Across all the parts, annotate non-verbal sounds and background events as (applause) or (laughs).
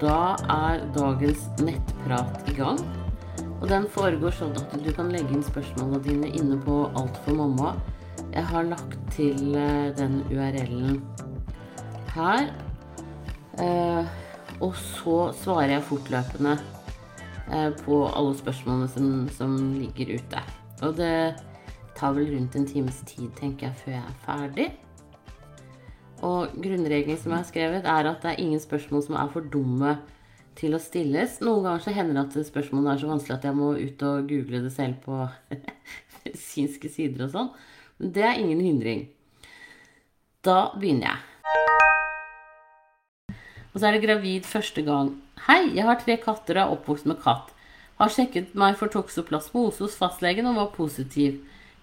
Da er dagens nettprat i gang. Og den foregår sånn at du kan legge inn spørsmålene dine inne på Alt for mamma. Jeg har lagt til eh, den URL-en her. Eh, og så svarer jeg fortløpende eh, på alle spørsmålene som, som ligger ute. Og det tar vel rundt en times tid, tenker jeg, før jeg er ferdig. Og grunnregelen som jeg har skrevet, er at det er ingen spørsmål som er for dumme til å stilles. Noen ganger så hender det at spørsmålene er så vanskelig at jeg må ut og google det selv på (laughs) medisinske sider og sånn. Men det er ingen hindring. Da begynner jeg. Og så er det gravid første gang. Hei, jeg har tre katter og er oppvokst med katt. Har sjekket meg for toksoplasmose hos fastlegen og var positiv.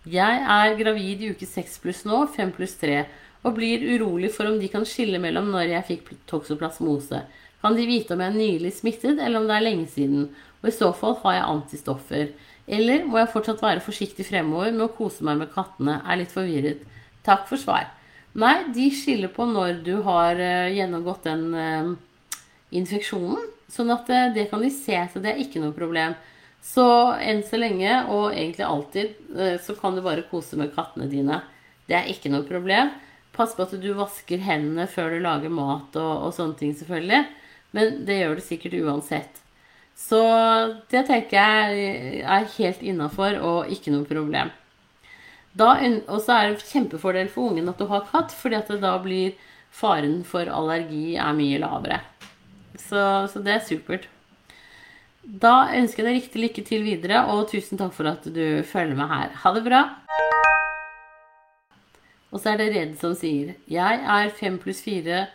Jeg er gravid i uke 6 pluss nå, 5 pluss 3 og blir urolig for om de kan skille mellom når jeg fikk toksoplasmose. Kan de vite om jeg er nylig smittet, eller om det er lenge siden? Og i så fall har jeg antistoffer. Eller må jeg fortsatt være forsiktig fremover med å kose meg med kattene? Er litt forvirret. Takk for svar. Nei, de skiller på når du har uh, gjennomgått den uh, infeksjonen. Sånn at uh, det kan de se, så det er ikke noe problem. Så enn så lenge, og egentlig alltid, så kan du bare kose med kattene dine. Det er ikke noe problem. Pass på at du vasker hendene før du lager mat og, og sånne ting, selvfølgelig. Men det gjør du sikkert uansett. Så det tenker jeg er helt innafor og ikke noe problem. Og så er det kjempefordel for ungen at du har katt, fordi at da blir faren for allergi er mye lavere. Så, så det er supert. Da ønsker jeg deg riktig lykke til videre, og tusen takk for at du følger med her. Ha det bra! Og så er det Redd som sier Jeg er fem pluss fire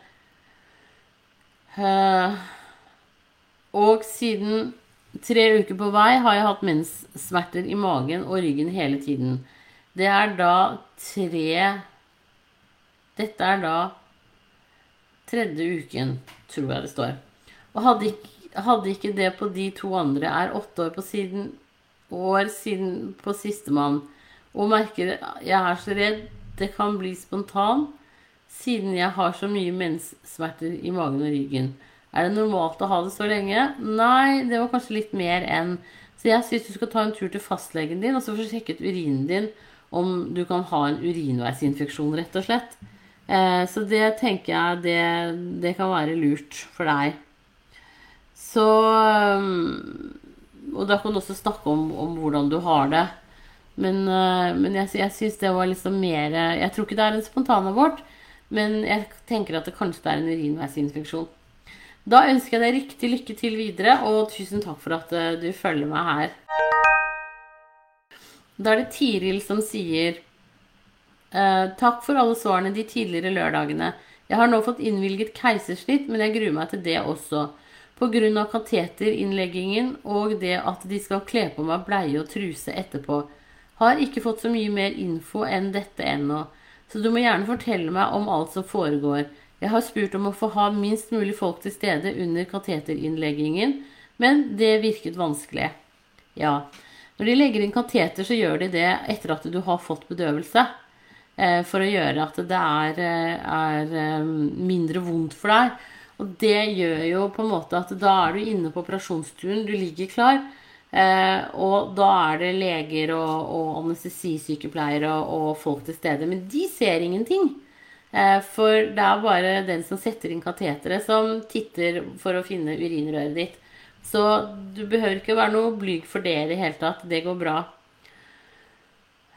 uh, Og siden tre uker på vei har jeg hatt menssmerter i magen og ryggen hele tiden. Det er da tre Dette er da tredje uken, tror jeg det står. Og hadde ikke, hadde ikke det på de to andre, er åtte år på siden år siden på sistemann, og merker jeg er så redd det kan bli spontan, siden jeg har så mye menssmerter i magen og ryggen. Er det normalt å ha det så lenge? Nei, det var kanskje litt mer enn Så jeg syns du skal ta en tur til fastlegen din og så få sjekket urinen din om du kan ha en urinveisinfeksjon, rett og slett. Eh, så det tenker jeg det, det, kan være lurt for deg. Så Og da kan du også snakke om, om hvordan du har det. Men, uh, men jeg, jeg syns det var liksom mer Jeg tror ikke det er en spontanabort, men jeg tenker at det kanskje er en urinveisinfeksjon. Da ønsker jeg deg riktig lykke til videre, og tusen takk for at uh, du følger meg her. Da er det Tiril som sier uh, Takk for alle svarene de tidligere lørdagene. Jeg har nå fått innvilget keisersnitt, men jeg gruer meg til det også. Pga. kateterinnleggingen og det at de skal kle på meg bleie og truse etterpå. Har ikke fått så mye mer info enn dette ennå, så du må gjerne fortelle meg om alt som foregår. Jeg har spurt om å få ha minst mulig folk til stede under kateterinnleggingen, men det virket vanskelig. Ja, når de legger inn kateter, så gjør de det etter at du har fått bedøvelse. Eh, for å gjøre at det er, eh, er eh, mindre vondt for deg. Og det gjør jo på en måte at da er du inne på operasjonsstuen, du ligger klar. Eh, og da er det leger og, og anestesisykepleiere og, og, folk til stede. Men de ser ingenting. Eh, for det er bare den som setter inn kateteret, som titter for å finne urinrøret ditt. Så du behøver ikke være noe blyg for det i det hele tatt. Det går bra.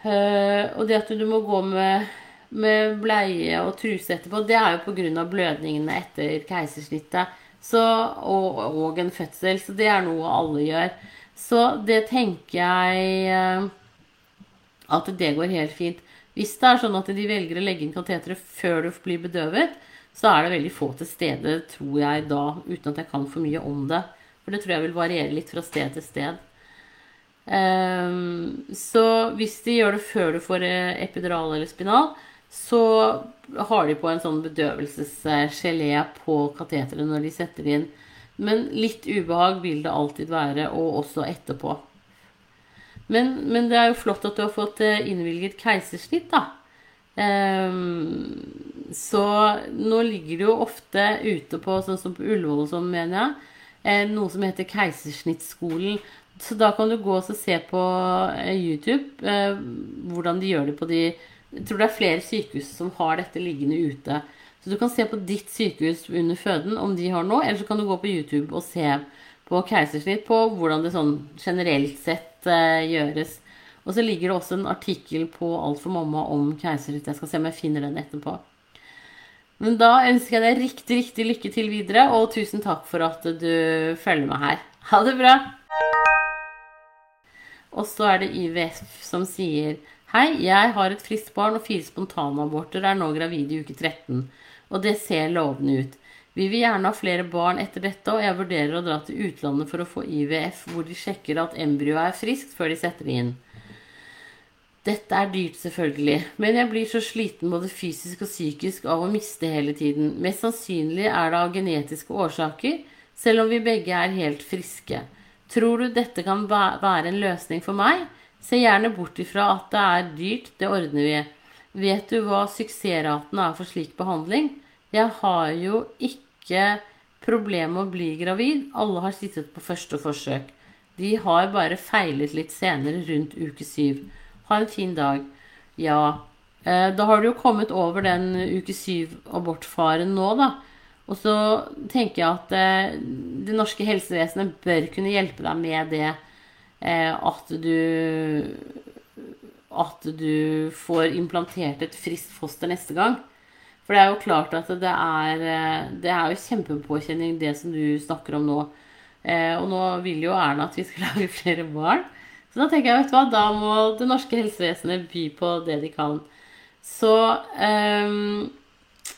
Eh, og det at du må gå med, med bleie og truse etterpå, det er jo pga. blødningene etter keisersnittet. Så, og, og en fødsel. Så det er noe alle gjør. Så det tenker jeg eh, at det går helt fint. Hvis det er sånn at de velger å legge inn kateteret før du blir bedøvet, så er det veldig få til stede, tror jeg da, uten at jeg kan for mye om det. For det tror jeg vil variere litt fra sted til sted. Um, så hvis de gjør det før du får eh, epidural eller spinal, så har de på en sånn bedøvelsesgelé på kateteret når de setter inn men litt ubehag vil det alltid være, og også etterpå. Men, men, det er jo flott at du har fått eh, innvilget keisersnitt, da. Um, så nå ligger det jo ofte ute på, sånn som på Ullevål og sånn, mener jeg, eh, noe som heter Keisersnittskolen. Så da kan du gå og se på eh, YouTube eh, hvordan de gjør det på de Jeg tror det er flere sykehus som har dette liggende ute. Så du kan se på ditt sykehus under føden om de har noe, eller så kan du gå på YouTube og se på keisersnitt på hvordan det sånn generelt sett eh, gjøres. Og så ligger det også en artikkel på Alt for mamma om keisersnitt. Jeg skal se om jeg finner den etterpå. Men da ønsker jeg deg riktig, riktig lykke til videre, og tusen takk for at du følger med her. Ha det bra! Og så er det IVF som sier Hei, jeg har et friskt barn og fire spontanaborter, er nå gravid i uke 13, og det ser lovende ut. Vi vil gjerne ha flere barn etter dette, og jeg vurderer å dra til utlandet for å få IVF, hvor de sjekker at embryoet er friskt før de setter det inn. Dette er dyrt, selvfølgelig, men jeg blir så sliten både fysisk og psykisk av å miste hele tiden. Mest sannsynlig er det av genetiske årsaker, selv om vi begge er helt friske. Tror du dette kan være en løsning for meg? Se gjerne bort ifra at det er dyrt, det ordner vi. Vet du hva suksessraten er for slik behandling? Jeg har jo ikke problem med å bli gravid. Alle har sittet på første forsøk. De har bare feilet litt senere, rundt uke syv. Ha en fin dag. Ja. Eh, da har du jo kommet over den uke syv-abortfaren nå, da. Og så tenker jeg at eh, det norske helsevesenet bør kunne hjelpe deg med det eh, at du At du får implantert et friskt foster neste gang. For det er jo klart at det er, det er jo kjempepåkjenning, det som du snakker om nå. Og nå vil jo Erna at vi skal (laughs) lage flere barn. Så da tenker jeg, vet du hva, da må det norske helsevesenet by på det de kan. Så eh,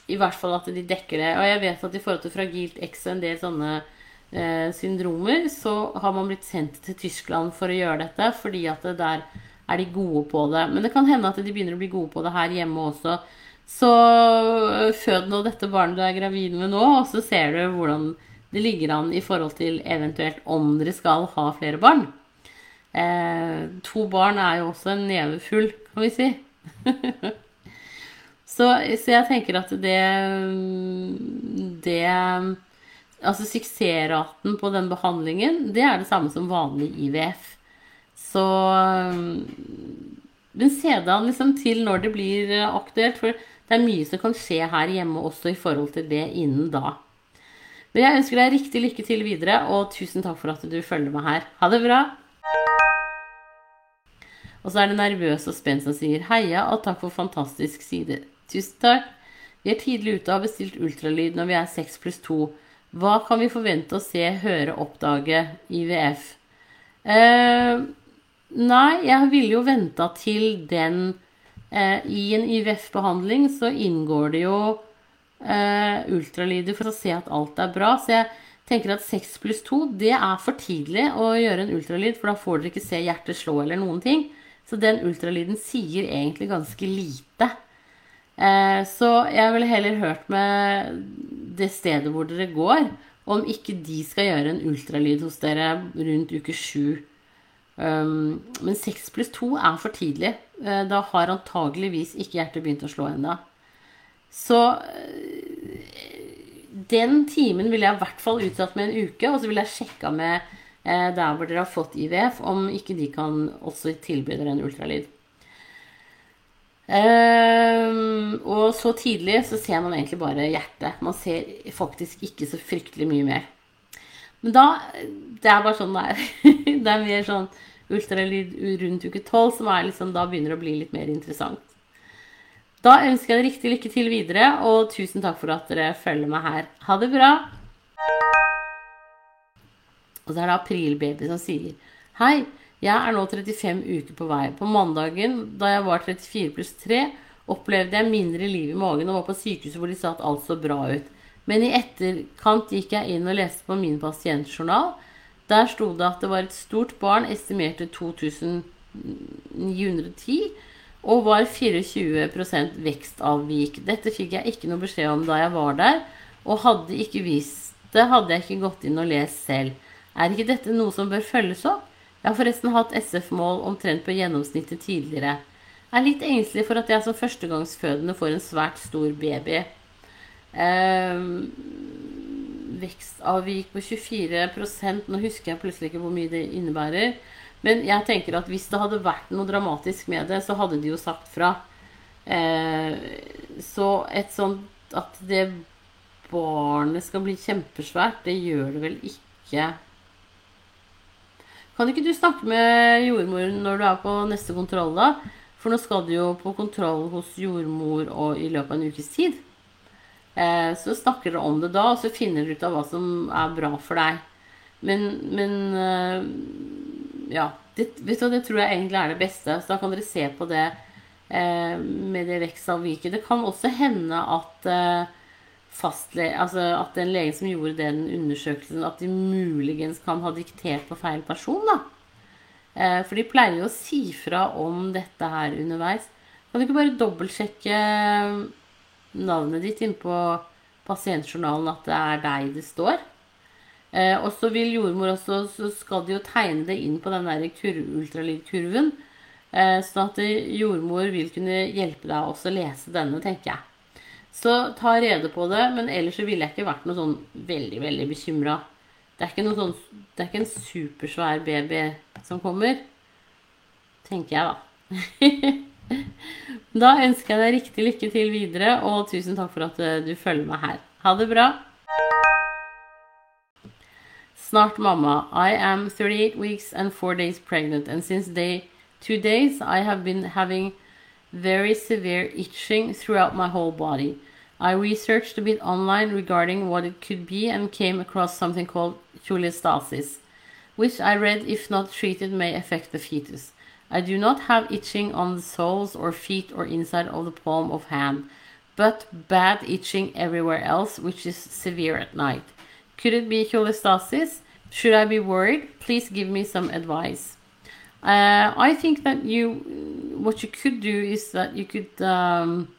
i hvert fall at de dekker det. Og jeg vet at i forhold til fragilt X og en del sånne eh, syndromer, så har man blitt sendt til Tyskland for å gjøre dette, fordi at det der er de gode på det. Men det kan hende at de begynner å bli gode på det her hjemme også. Så øh, fød nå dette barnet du er gravid med nå, og så ser du hvordan det ligger an i forhold til eventuelt om dere skal ha flere barn. Eh, to barn er jo også en nevefull, kan vi si. (laughs) så, så, jeg tenker at det Det Altså suksessraten på den behandlingen, det er det samme som vanlig IVF. Så Men se deg an liksom til når det blir aktuelt, for det er mye som kan skje her hjemme også i forhold til det innen da. Men jeg ønsker deg riktig lykke til videre, og tusen takk for at du følger med her. Ha det bra! Og så er det nervøs og spent som sier heia og takk for fantastisk side. Tusen takk. Vi er tidlig ute og har bestilt ultralyd når vi er 6 pluss 2. Hva kan vi forvente å se, høre, oppdage IVF? Eh, nei, jeg ville jo venta til den I en IVF-behandling så inngår det jo eh, ultralyder for å se at alt er bra. Så jeg tenker at 6 pluss 2 det er for tidlig å gjøre en ultralyd, for da får dere ikke se hjertet slå eller noen ting. Så den ultralyden sier egentlig ganske lite. Eh, så jeg ville heller hørt med det stedet hvor dere går, om ikke de skal gjøre en ultralyd hos dere rundt uke sju. Um, men seks pluss to er for tidlig. Eh, da har antageligvis ikke hjertet begynt å slå ennå. Så eh, den timen ville jeg i hvert fall utsatt med en uke, og så ville jeg sjekka med Eh, der hvor dere har fått IVF, om ikke de kan også tilby dere en ultralyd. Um, og så tidlig så ser man egentlig bare hjertet. Man ser faktisk ikke så fryktelig mye mer. Men da Det er bare sånn det er. (laughs) det er mer sånn ultralyd rundt uke tolv som liksom, da begynner å bli litt mer interessant. Da ønsker jeg deg riktig lykke til videre, og tusen takk for at dere følger meg her. Ha det bra! Og så er det Aprilbaby som sier Hei, jeg er nå 35 uker på vei. På mandagen da jeg var 34 pluss 3, opplevde jeg mindre liv i magen og var på sykehuset hvor de sa at alt så bra ut. Men i etterkant gikk jeg inn og leste på min pasientjournal. Der sto det at det var et stort barn, estimert til 2910, og var 24% vekstavvik. Dette fikk jeg ikke noe beskjed om da jeg var der, og hadde ikke vist det, hadde jeg ikke gått inn og lest selv. Er ikke dette noe som bør følges opp? Jeg har forresten hatt SF-mål omtrent på gjennomsnittet tidligere. Jeg er litt engstelig for at jeg som førstegangsfødende får en svært stor baby. Eh, vekstavvik på 24 Nå husker jeg plutselig ikke hvor mye det innebærer. Men jeg tenker at hvis det hadde vært noe dramatisk med det, så hadde de jo sagt fra. Eh, så et sånt at det barnet skal bli kjempesvært, det gjør det vel ikke. Kan ikke du snakke med jordmoren når du er på neste kontroll, da? For nå skal du jo på kontroll hos jordmor og i løpet av en ukes tid. Eh, så snakker dere om det da, og så finner dere ut av hva som er bra for deg. Men, men eh, ja. Det, vet du, det tror jeg egentlig er det beste. Så da kan dere se på det eh, med det vekstavviket. Det kan også hende at eh, fastle, altså at den legen som gjorde den undersøkelsen, at de muligens kan ha diktert på feil person, da. Eh, for de pleier jo å si fra om dette her underveis. Kan du ikke bare dobbeltsjekke navnet ditt inn på pasientjournalen at det er deg det står? Eh, og så vil jordmor også, så skal de jo tegne det inn på den der ultralydkurven. Eh, sånn at jordmor vil kunne hjelpe deg også å lese denne, tenker jeg. Så ta rede på det. Men ellers så ville jeg ikke vært noe sånn veldig, veldig bekymra. Det er ikke noe sånn Det er ikke en supersvær baby som kommer. Tenker jeg, da. (laughs) da ønsker jeg deg riktig lykke til videre, og tusen takk for at eh, du følger meg her. Ha det bra. Snart mamma. I am 38 weeks and 4 days pregnant, and since day 2 days I have been having very severe itching throughout my whole body. I researched a bit online regarding what it could be and came across something called cholestasis, which I read if not treated may affect the fetus. I do not have itching on the soles or feet or inside of the palm of hand, but bad itching everywhere else, which is severe at night. Could it be cholestasis? Should I be worried? Please give me some advice. Uh, I think that you, what you could do is that you could um,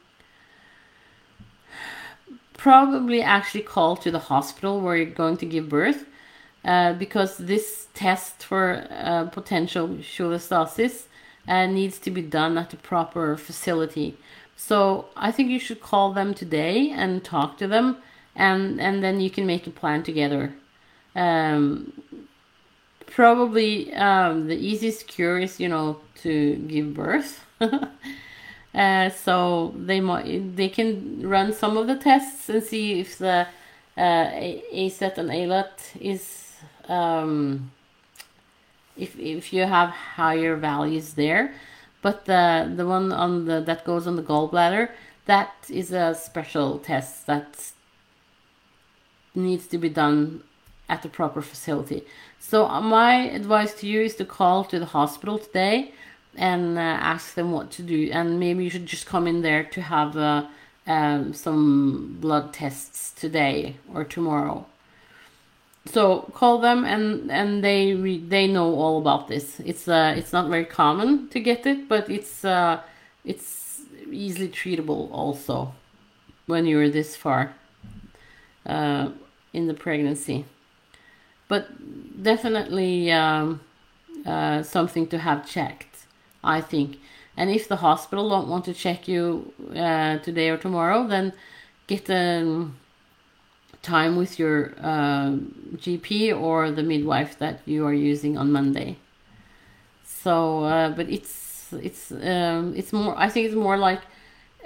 probably actually call to the hospital where you're going to give birth uh, because this test for uh, potential cholestasis uh, needs to be done at the proper facility. So I think you should call them today and talk to them, and and then you can make a plan together. Um, probably um, the easiest cure is you know to give birth. (laughs) Uh, so they might they can run some of the tests and see if the uh, ASET and ALET is um, if if you have higher values there, but the the one on the that goes on the gallbladder that is a special test that needs to be done at the proper facility. So my advice to you is to call to the hospital today and uh, ask them what to do. And maybe you should just come in there to have uh, um, some blood tests today or tomorrow. So call them, and and they they know all about this. It's uh it's not very common to get it, but it's uh it's easily treatable also when you're this far uh, in the pregnancy. But definitely um, uh, something to have checked. I think. And if the hospital don't want to check you uh, today or tomorrow, then get a time with your uh, GP or the midwife that you are using on Monday. So, uh, but it's it's um, it's more. I think it's more like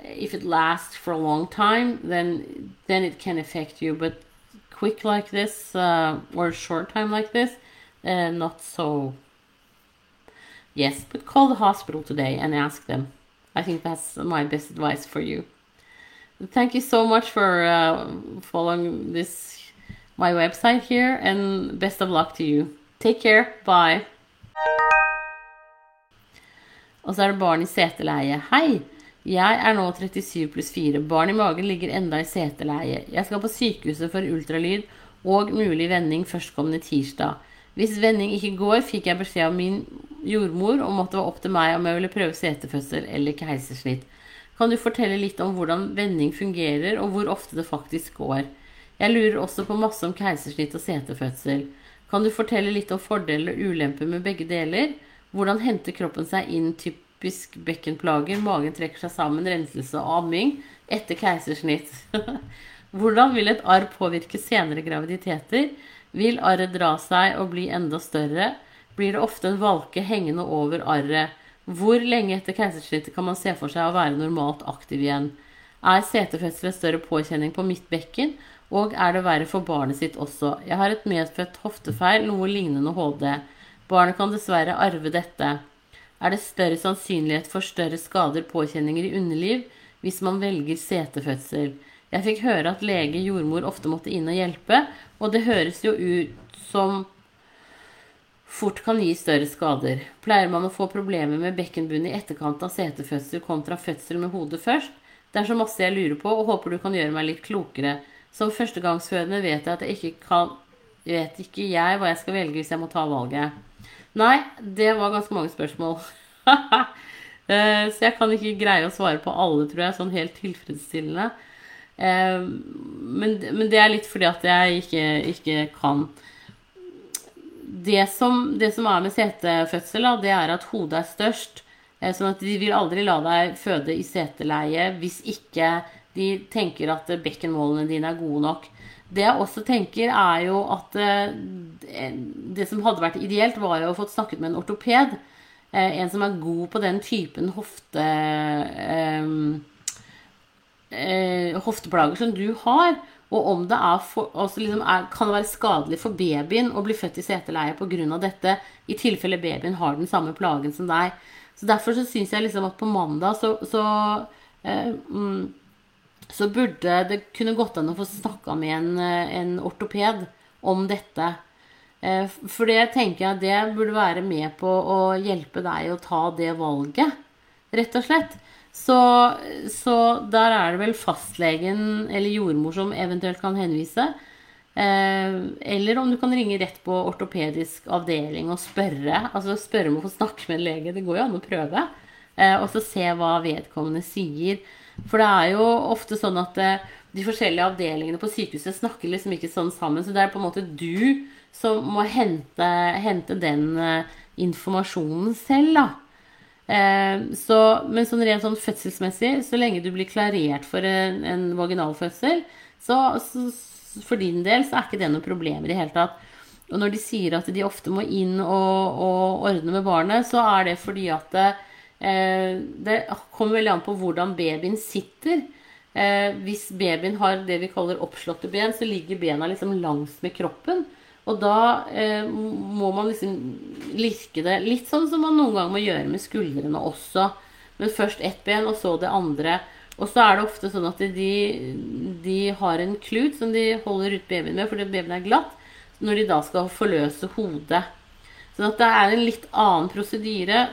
if it lasts for a long time, then then it can affect you. But quick like this uh, or short time like this, uh, not so Yes, but call the hospital today and ask them. I think that's my best advice for you. Thank you so much for uh, following this my website here and best of luck to you. Take care. Bye. Og så er det barn i seteleie. Hei! Jeg er nå 37 pluss 4. Barn i magen ligger enda i seteleie. Jeg skal på sykehuset for ultralyd og mulig vending førstkommende tirsdag. Hvis vending ikke går, fikk jeg beskjed av min jordmor om at det var opp til meg om jeg ville prøve setefødsel eller keisersnitt. Kan du fortelle litt om hvordan vending fungerer, og hvor ofte det faktisk går? Jeg lurer også på masse om keisersnitt og setefødsel. Kan du fortelle litt om fordeler og ulemper med begge deler? Hvordan henter kroppen seg inn typisk bekkenplager. Magen trekker seg sammen, renselse og amming etter keisersnitt. (laughs) Hvordan vil et arr påvirke senere graviditeter? Vil arret dra seg og bli enda større? Blir det ofte en valke hengende over arret? Hvor lenge etter keisersnittet kan man se for seg å være normalt aktiv igjen? Er setefødsel en større påkjenning på mitt bekken? Og er det verre for barnet sitt også? Jeg har et medfødt hoftefeil, noe lignende HD. Barnet kan dessverre arve dette. Er det større sannsynlighet for større skader, påkjenninger i underliv, hvis man velger setefødsel? Jeg fikk høre at lege, jordmor ofte måtte inn og hjelpe, og det høres jo ut som fort kan gi større skader. Pleier man å få problemer med bekkenbunnen i etterkant av setefødsel kontra fødsel med hodet først? Det er så masse jeg lurer på, og håper du kan gjøre meg litt klokere. Som førstegangsfødende vet jeg at jeg ikke kan Vet ikke jeg hva jeg skal velge hvis jeg må ta valget. Nei, det var ganske mange spørsmål. (laughs) Eh, så jeg kan ikke greie å svare på alle, tror jeg, sånn helt tilfredsstillende. Eh, men, det er litt fordi at jeg ikke, ikke kan det som, det som, er med setefødsel, det er at hodet er størst. Eh, sånn at de vil aldri la deg føde i seteleie hvis ikke de tenker at bekkenmålene dine er gode nok. Det jeg også tenker, er jo at eh, det som hadde vært ideelt, var jo å få snakket med en ortoped. Eh, en som er god på den typen hofte, hofteplager som du har. Og om det for, liksom er, kan være skadelig for babyen å bli født i seteleie pga. dette, i tilfelle babyen har den samme plagen som deg. Så Derfor så syns jeg liksom at på mandag så, så, eh, mm, så burde det kunne gått an å få snakka med en, eh, en, ortoped om dette. Eh, for det tenker jeg det burde være med på å hjelpe deg å ta det valget, rett og slett. Så, så der er det vel fastlegen eller jordmor som eventuelt kan henvise. Eh, eller om du kan ringe rett på ortopedisk avdeling og spørre. Altså spørre om å få snakke med en lege. Det går jo an å prøve. Eh, og så se hva vedkommende sier. For det er jo ofte sånn at eh, de forskjellige avdelingene på sykehuset snakker liksom ikke sånn sammen. Så det er på en måte du som må hente, hente den informasjonen selv, da. Så, men sånn rent sånn fødselsmessig, så lenge du blir klarert for en, en vaginalfødsel, så, så for din del så er ikke det noe problem i det hele tatt. Og når de sier at de ofte må inn og, og ordne med barnet, så er det fordi at det, eh, det kommer veldig an på hvordan babyen sitter. Eh, hvis babyen har det vi kaller oppslåtte ben, så ligger bena liksom langs med kroppen. Og da eh, må man liksom lirke det litt sånn som man noen ganger må gjøre med skuldrene også. Men først ett ben, og så det andre. Og så er det ofte sånn at de, de har en klut som de holder ut babyen med fordi babyen er glatt, når de da skal forløse hodet. Sånn at det er en litt annen prosedyre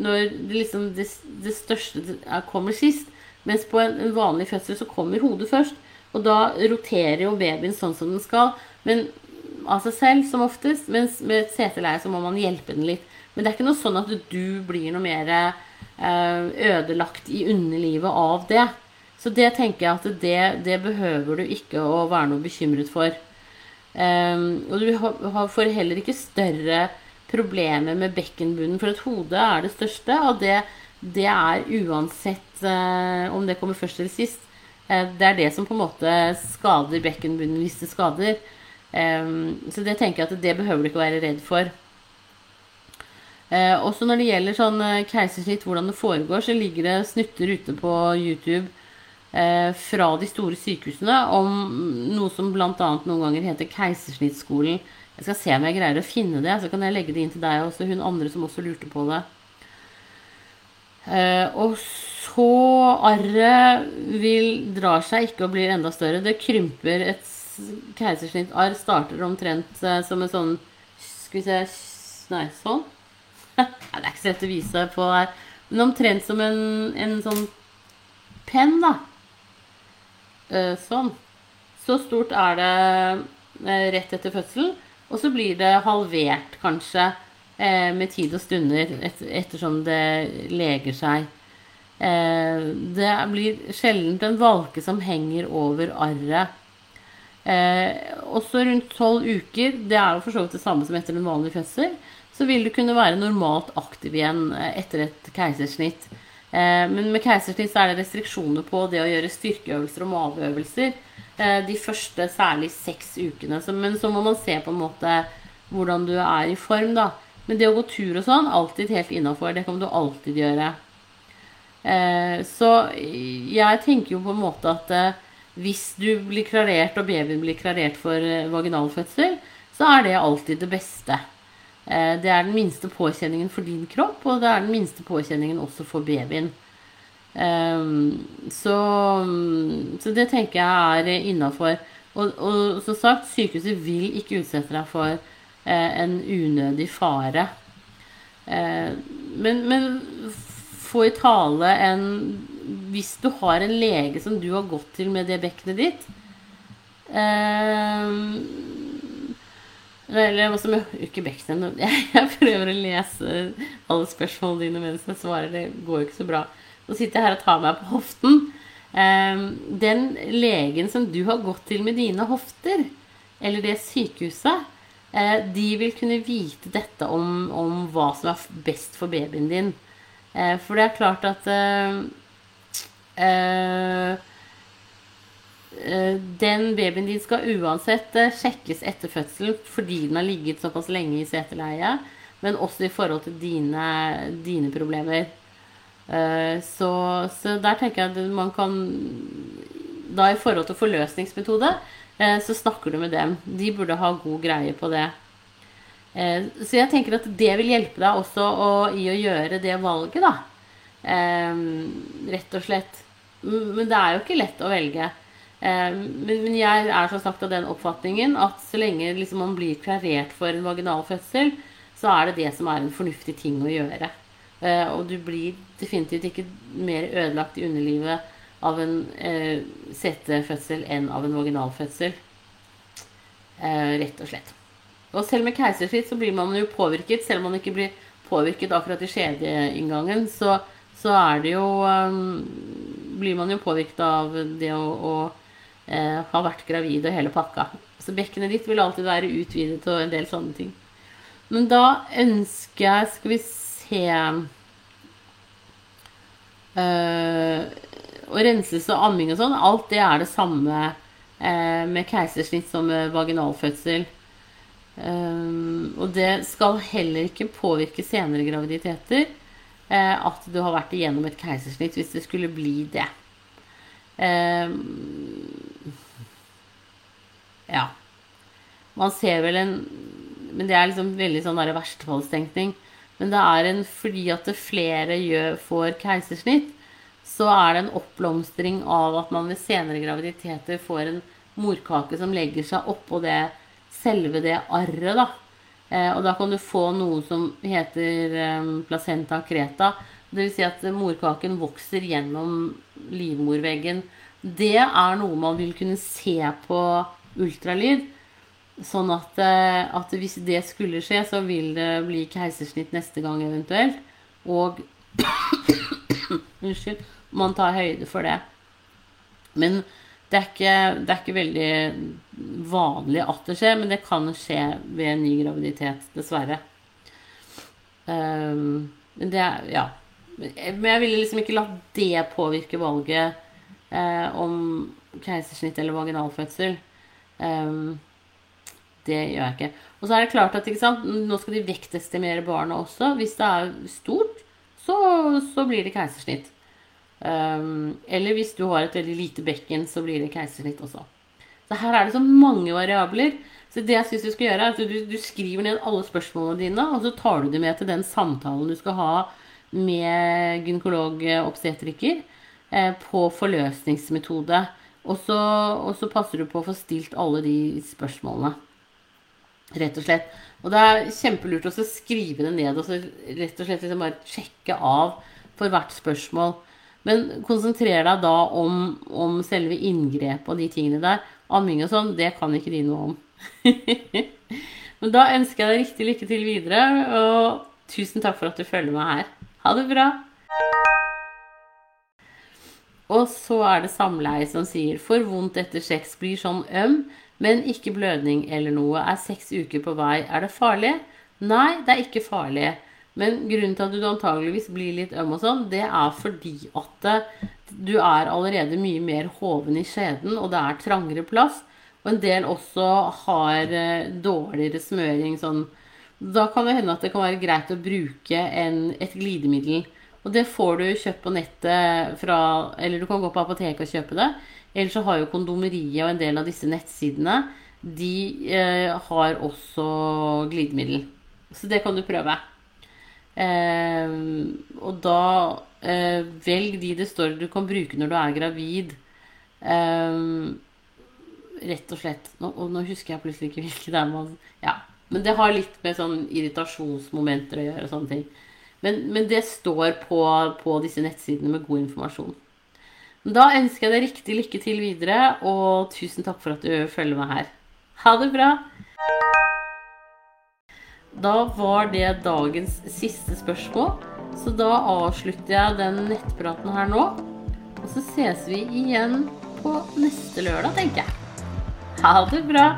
når det, liksom det, det største kommer sist. Mens på en, en vanlig fødsel så kommer hodet først. Og da roterer jo babyen sånn som den skal. Men av seg selv som oftest. Mens med et seteleie så må man hjelpe den litt. Men det er ikke noe sånn at du blir noe mer Eh, ødelagt i underlivet av det. Så det tenker jeg at det, det behøver du ikke å være noe bekymret for. Um, og du får heller ikke større problemer med bekkenbunnen, for at hodet er det største, og det, det er uansett uh, om det kommer først eller sist. Uh, det er det som på en måte skader bekkenbunnen hvis det skader. Um, så det tenker jeg at det behøver du ikke være redd for. Uh, også når det gjelder sånn eh, keisersnitt, hvordan det foregår, så ligger det snutter ute på YouTube uh, fra de store sykehusene om noe som bl.a. noen ganger heter Keisersnittskolen. Jeg skal se om jeg greier å finne det, så kan jeg legge det inn til deg og hun andre som også lurte på det. Uh, og så arret drar seg ikke og blir enda større. Det krymper. Et keisersnittarr starter omtrent eh, som en sånn Skal vi se Nei, sånn (laughs) det er ikke så lett å vise på her. Men omtrent som en, en sånn penn, da. Uh, sånn. Så stort er det uh, rett etter fødselen. Og så blir det halvert, kanskje, med tid og stunder ettersom det leger seg. det blir sjelden en valke som henger over arret. Også rundt tolv uker. Det er jo for så vidt det samme som etter en vanlig fødsel så vil du kunne være normalt aktiv igjen eh, etter et keisersnitt. Eh, men med keisersnitt så er det restriksjoner på det å gjøre styrkeøvelser og maveøvelser de første særlig seks ukene. Men så må man se på en måte hvordan du er i form, da. Men det å gå tur og sånn, alltid helt innafor. Det kan du alltid gjøre. Så jeg tenker jo på en måte at hvis du blir klarert, og babyen blir klarert for vaginalfødsel, så er det alltid det beste. Eh, det er den minste påkjenningen for din kropp, og det er den minste påkjenningen også for babyen. Ehm, så, så det tenker jeg er innafor. Og, og, som sagt, sykehuset vil ikke utsette deg for eh, en unødig fare. Eh, men, men få i tale en Hvis du har en lege som du har gått til med det bekkenet ditt eller som jeg ikke bekkenet (laughs) Jeg, jeg prøver å lese alle spørsmålene dine mens jeg svarer. Det går jo ikke så bra. Nå sitter jeg her og tar meg på hoften. Um, den legen som du har gått til med dine hofter, eller det sykehuset, uh, de vil kunne vite dette om, om, hva som er best for babyen din. Uh, for det er klart at Eh, den babyen din skal uansett eh, sjekkes etter fødselen fordi den har ligget såpass lenge i seterleie, men også i forhold til dine, dine problemer. Eh, så, så, der tenker jeg at man kan Da i forhold til forløsningsmetode, så snakker du med dem. De burde ha god greie på det. Så jeg tenker at det vil hjelpe deg også i å gjøre det valget, da. Rett og slett. Men det er jo ikke lett å velge. Eh, men jeg er som sagt av den oppfatningen at så lenge liksom man blir klarert for en vaginal fødsel, så er det det som er en fornuftig ting å gjøre. Eh, og du blir definitivt ikke mer ødelagt i underlivet av en eh, setefødsel enn av en vaginal fødsel. rett og slett. Og selv med keisersnitt så blir man jo påvirket, selv om man ikke blir påvirket akkurat i skjedeinngangen, så, så er det jo um, Blir man jo påvirket av det å, å eh, ha vært gravid og hele pakka. Så bekkenet ditt vil alltid være utvidet og en del sånne ting. Men da ønsker jeg Skal vi se øh, Og renselse og amming og sånn, alt det er det samme eh, med keisersnitt som med vaginalfødsel. Um, og det skal heller ikke påvirke senere graviditeter at du har vært igjennom et keisersnitt, hvis det skulle bli det. Um, ja. Man ser vel en Men det er liksom veldig sånn verstefallstenkning. Men det er en fordi at det flere gjør, får keisersnitt, så er det en oppblomstring av at man ved senere graviditeter får en morkake som legger seg oppå det selve det arret, da. Eh, og da kan du få noe som heter eh, placenta creta. Dvs. Si at morkaken vokser gjennom livmorveggen. Det er noe man vil kunne se på ultralyd. Sånn at, eh, at, hvis det skulle skje, så vil det bli keisersnitt neste gang eventuelt. Og (coughs) Unnskyld. Man tar høyde for det. Men det er, ikke, det er ikke veldig vanlig at det skjer, men det kan skje ved en ny graviditet, dessverre. Um, men det er Ja. Men jeg ville liksom ikke la det påvirke valget eh, om keisersnitt eller vaginalfødsel. Um, det gjør jeg ikke. Og så er det klart at nå skal de vektestimere barna også. Hvis det er stort, så, så blir det keisersnitt. Um, eller hvis du har et veldig lite bekken, så blir det keisersnitt også. Så her er det så mange variabler. Så det jeg syns du skal gjøre, er at du, du, skriver ned alle spørsmålene dine, og så tar du det med til den samtalen du skal ha med gynekolog-obstetriker eh, på forløsningsmetode. Og så, og så, passer du på å få stilt alle de spørsmålene. Rett og slett. Og det er kjempelurt å skrive det ned og så rett og slett liksom bare sjekke av for hvert spørsmål. Men konsentrer deg da om, om selve inngrepet og de tingene der. Amming og sånn, det kan ikke de noe om. (laughs) Men da ønsker jeg deg riktig lykke til videre, og tusen takk for at du følger meg her. Ha det bra! Og så er det samleie som sier for vondt etter sex blir sånn øm, men ikke blødning eller noe. Er seks uker på vei. Er det farlig? Nei, det er ikke farlig. Men grunnen til at du antageligvis blir litt øm og sånn, det er fordi at eh, du er allerede mye mer hoven i skjeden, og det er trangere plass. Og en del også har eh, dårligere smøring sånn. Da kan det hende at det kan være greit å bruke en, et glidemiddel. Og det får du kjøpt på nettet fra Eller du kan gå på apoteket og kjøpe det. Eller så har jo Kondomeriet og en del av disse nettsidene De eh, har også glidemiddel. Så det kan du prøve. Eh, og da eh, velg de det står du kan bruke når du er gravid. Eh, rett og slett. Nå, og nå husker jeg plutselig ikke hvilke det er man Ja. Men det har litt med sånn irritasjonsmomenter å gjøre og sånne ting. Men, men det står på, på, disse nettsidene med god informasjon. Da ønsker jeg deg riktig lykke til videre, og tusen takk for at du følger meg her. Ha det bra! Da var det dagens siste spørsmål, så da avslutter jeg den nettpraten her nå. Og så ses vi igjen på neste lørdag, tenker jeg. Ha det bra!